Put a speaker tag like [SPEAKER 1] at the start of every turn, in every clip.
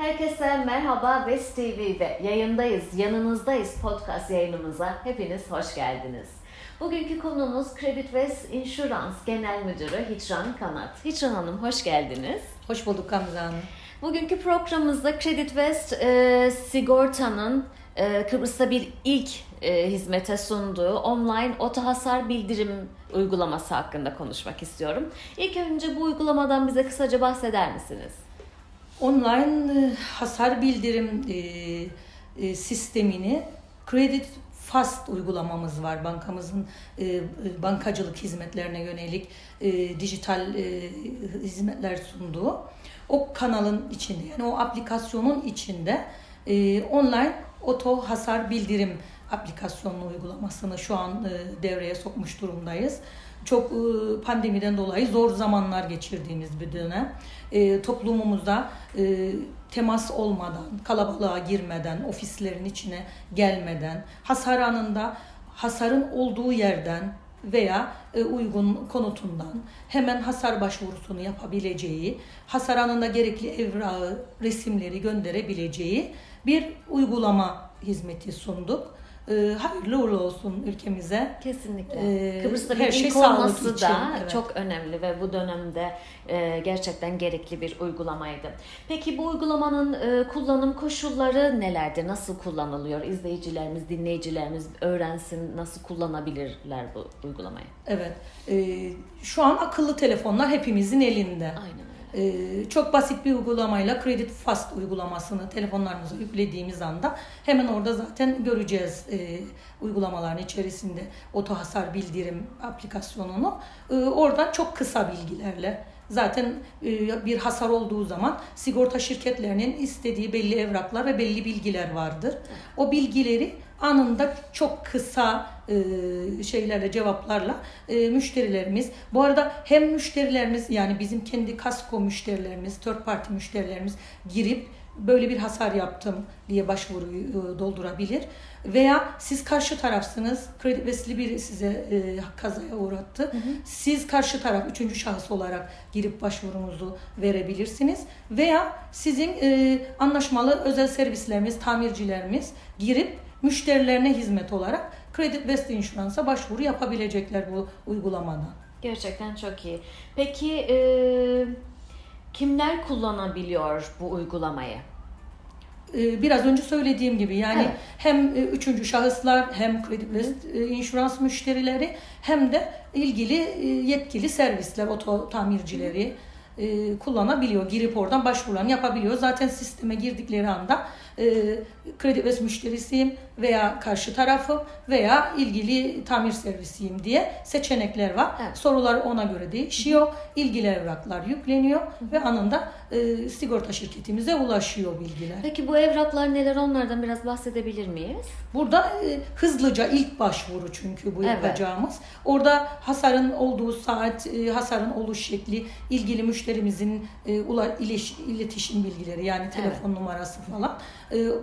[SPEAKER 1] Herkese merhaba West TV ve yayındayız, yanınızdayız podcast yayınımıza. Hepiniz hoş geldiniz. Bugünkü konumuz Credit West Insurance Genel Müdürü Hicran Kanat. Hicran Hanım hoş geldiniz.
[SPEAKER 2] Hoş bulduk Gamze Hanım.
[SPEAKER 1] Bugünkü programımızda Credit West e, sigortanın e, Kıbrıs'ta bir ilk e, hizmete sunduğu online oto hasar bildirim uygulaması hakkında konuşmak istiyorum. İlk önce bu uygulamadan bize kısaca bahseder misiniz?
[SPEAKER 2] Online e, hasar bildirim e, e, sistemini Credit Fast uygulamamız var. Bankamızın bankacılık hizmetlerine yönelik dijital hizmetler sunduğu. O kanalın içinde yani o aplikasyonun içinde online oto hasar bildirim aplikasyonlu uygulamasını şu an e, devreye sokmuş durumdayız. Çok e, pandemiden dolayı zor zamanlar geçirdiğimiz bir dönem. E, toplumumuzda temas olmadan, kalabalığa girmeden, ofislerin içine gelmeden, hasar anında hasarın olduğu yerden veya uygun konutundan hemen hasar başvurusunu yapabileceği, hasar anında gerekli evrağı, resimleri gönderebileceği bir uygulama hizmeti sunduk. E, hayırlı uğurlu olsun ülkemize.
[SPEAKER 1] Kesinlikle.
[SPEAKER 2] Ee,
[SPEAKER 1] Kıbrıs'ta bir
[SPEAKER 2] şey
[SPEAKER 1] ilk olması
[SPEAKER 2] için,
[SPEAKER 1] da
[SPEAKER 2] evet.
[SPEAKER 1] çok önemli ve bu dönemde e, gerçekten gerekli bir uygulamaydı. Peki bu uygulamanın e, kullanım koşulları nelerdir? Nasıl kullanılıyor? İzleyicilerimiz, dinleyicilerimiz öğrensin nasıl kullanabilirler bu uygulamayı?
[SPEAKER 2] Evet. E, şu an akıllı telefonlar hepimizin elinde.
[SPEAKER 1] Aynen
[SPEAKER 2] Ee, çok basit bir uygulamayla Credit Fast uygulamasını telefonlarımıza yüklediğimiz anda hemen orada zaten göreceğiz e, uygulamaların içerisinde oto hasar bildirim aplikasyonunu. E, oradan çok kısa bilgilerle zaten e, bir hasar olduğu zaman sigorta şirketlerinin istediği belli evraklar ve belli bilgiler vardır. O bilgileri anında çok kısa e, şeylerle cevaplarla e, müşterilerimiz. Bu arada hem müşterilerimiz yani bizim kendi kasko müşterilerimiz third party müşterilerimiz girip böyle bir hasar yaptım diye başvuruyu e, doldurabilir. Veya siz karşı tarafsınız kredi vesili biri size e, kazaya uğrattı. Siz karşı taraf üçüncü şahıs olarak girip başvurunuzu verebilirsiniz. Veya sizin e, anlaşmalı özel servislerimiz tamircilerimiz girip müşterilerine hizmet olarak Credit West Insurance'a başvuru yapabilecekler bu uygulamadan.
[SPEAKER 1] Gerçekten çok iyi. Peki e, kimler kullanabiliyor bu uygulamayı?
[SPEAKER 2] Ee, Biraz önce söylediğim gibi yani
[SPEAKER 1] Evet.
[SPEAKER 2] hem e, üçüncü şahıslar hem Credit West e, Insurance müşterileri hem de ilgili e, yetkili servisler, oto tamircileri e, kullanabiliyor. Girip oradan başvurularını yapabiliyor. Zaten sisteme girdikleri anda e, Credit West müşterisiyim veya karşı tarafı veya ilgili tamir servisiyim diye seçenekler var.
[SPEAKER 1] Evet.
[SPEAKER 2] Sorular ona göre değişiyor. İlgili evraklar yükleniyor ve anında e, sigorta şirketimize ulaşıyor bilgiler.
[SPEAKER 1] Peki bu evraklar neler onlardan biraz bahsedebilir miyiz?
[SPEAKER 2] Burada e, hızlıca ilk başvuru çünkü bu
[SPEAKER 1] Evet.
[SPEAKER 2] yapacağımız. Orada hasarın olduğu saat, e, hasarın oluş şekli, ilgili müşterimizin e, ula- iliş- iletişim bilgileri yani telefon numarası falan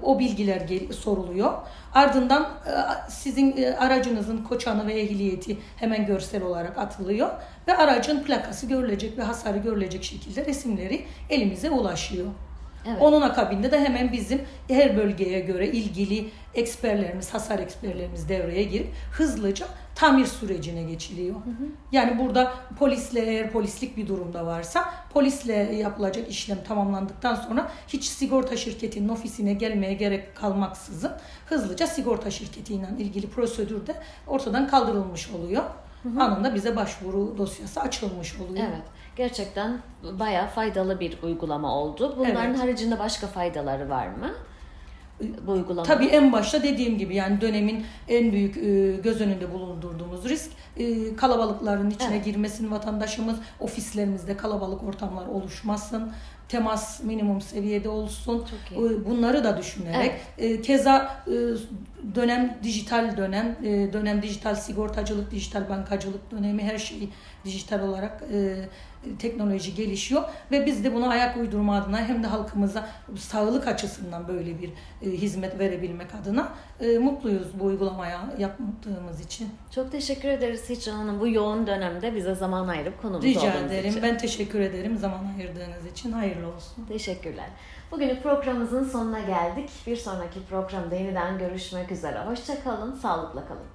[SPEAKER 2] o bilgiler soruluyor. Ardından e, sizin e, aracınızın koçanı ve ehliyeti hemen görsel olarak atılıyor ve aracın plakası görülecek ve hasarı görülecek şekilde resimleri elimize ulaşıyor.
[SPEAKER 1] Evet.
[SPEAKER 2] Onun akabinde de hemen bizim her bölgeye göre ilgili eksperlerimiz, hasar eksperlerimiz devreye girip hızlıca tamir sürecine geçiliyor. Yani burada polisle eğer polislik bir durumda varsa polisle yapılacak işlem tamamlandıktan sonra hiç sigorta şirketinin ofisine gelmeye gerek kalmaksızın hızlıca sigorta şirketiyle ilgili prosedürde ortadan kaldırılmış oluyor. Anında bize başvuru dosyası açılmış oluyor.
[SPEAKER 1] Evet. Gerçekten bayağı faydalı bir uygulama oldu. Bunların
[SPEAKER 2] Evet.
[SPEAKER 1] haricinde başka faydaları var mı? Bu.
[SPEAKER 2] Tabii en başta dediğim gibi yani dönemin en büyük e, göz önünde bulundurduğumuz risk e, kalabalıkların içine
[SPEAKER 1] Evet.
[SPEAKER 2] girmesin vatandaşımız, ofislerimizde kalabalık ortamlar oluşmasın, temas minimum seviyede olsun.
[SPEAKER 1] Çok iyi.
[SPEAKER 2] E, Bunları da düşünerek e, keza e, dönem dijital dönem, e, dönem dijital sigortacılık, dijital bankacılık dönemi her şey dijital olarak teknoloji gelişiyor ve biz de buna ayak uydurma adına hem de halkımıza sağlık açısından böyle bir e, hizmet verebilmek adına e, mutluyuz bu uygulamaya yaptığımız için.
[SPEAKER 1] Çok teşekkür ederiz Hicran Hanım bu yoğun dönemde bize zaman ayırıp konumuz
[SPEAKER 2] Rica ederim.
[SPEAKER 1] için.
[SPEAKER 2] Ben teşekkür ederim zaman ayırdığınız için. Hayırlı hayırlı olsun.
[SPEAKER 1] Teşekkürler. Bugünün programımızın sonuna geldik. Bir sonraki programda yeniden görüşmek üzere. Hoşçakalın, sağlıkla kalın.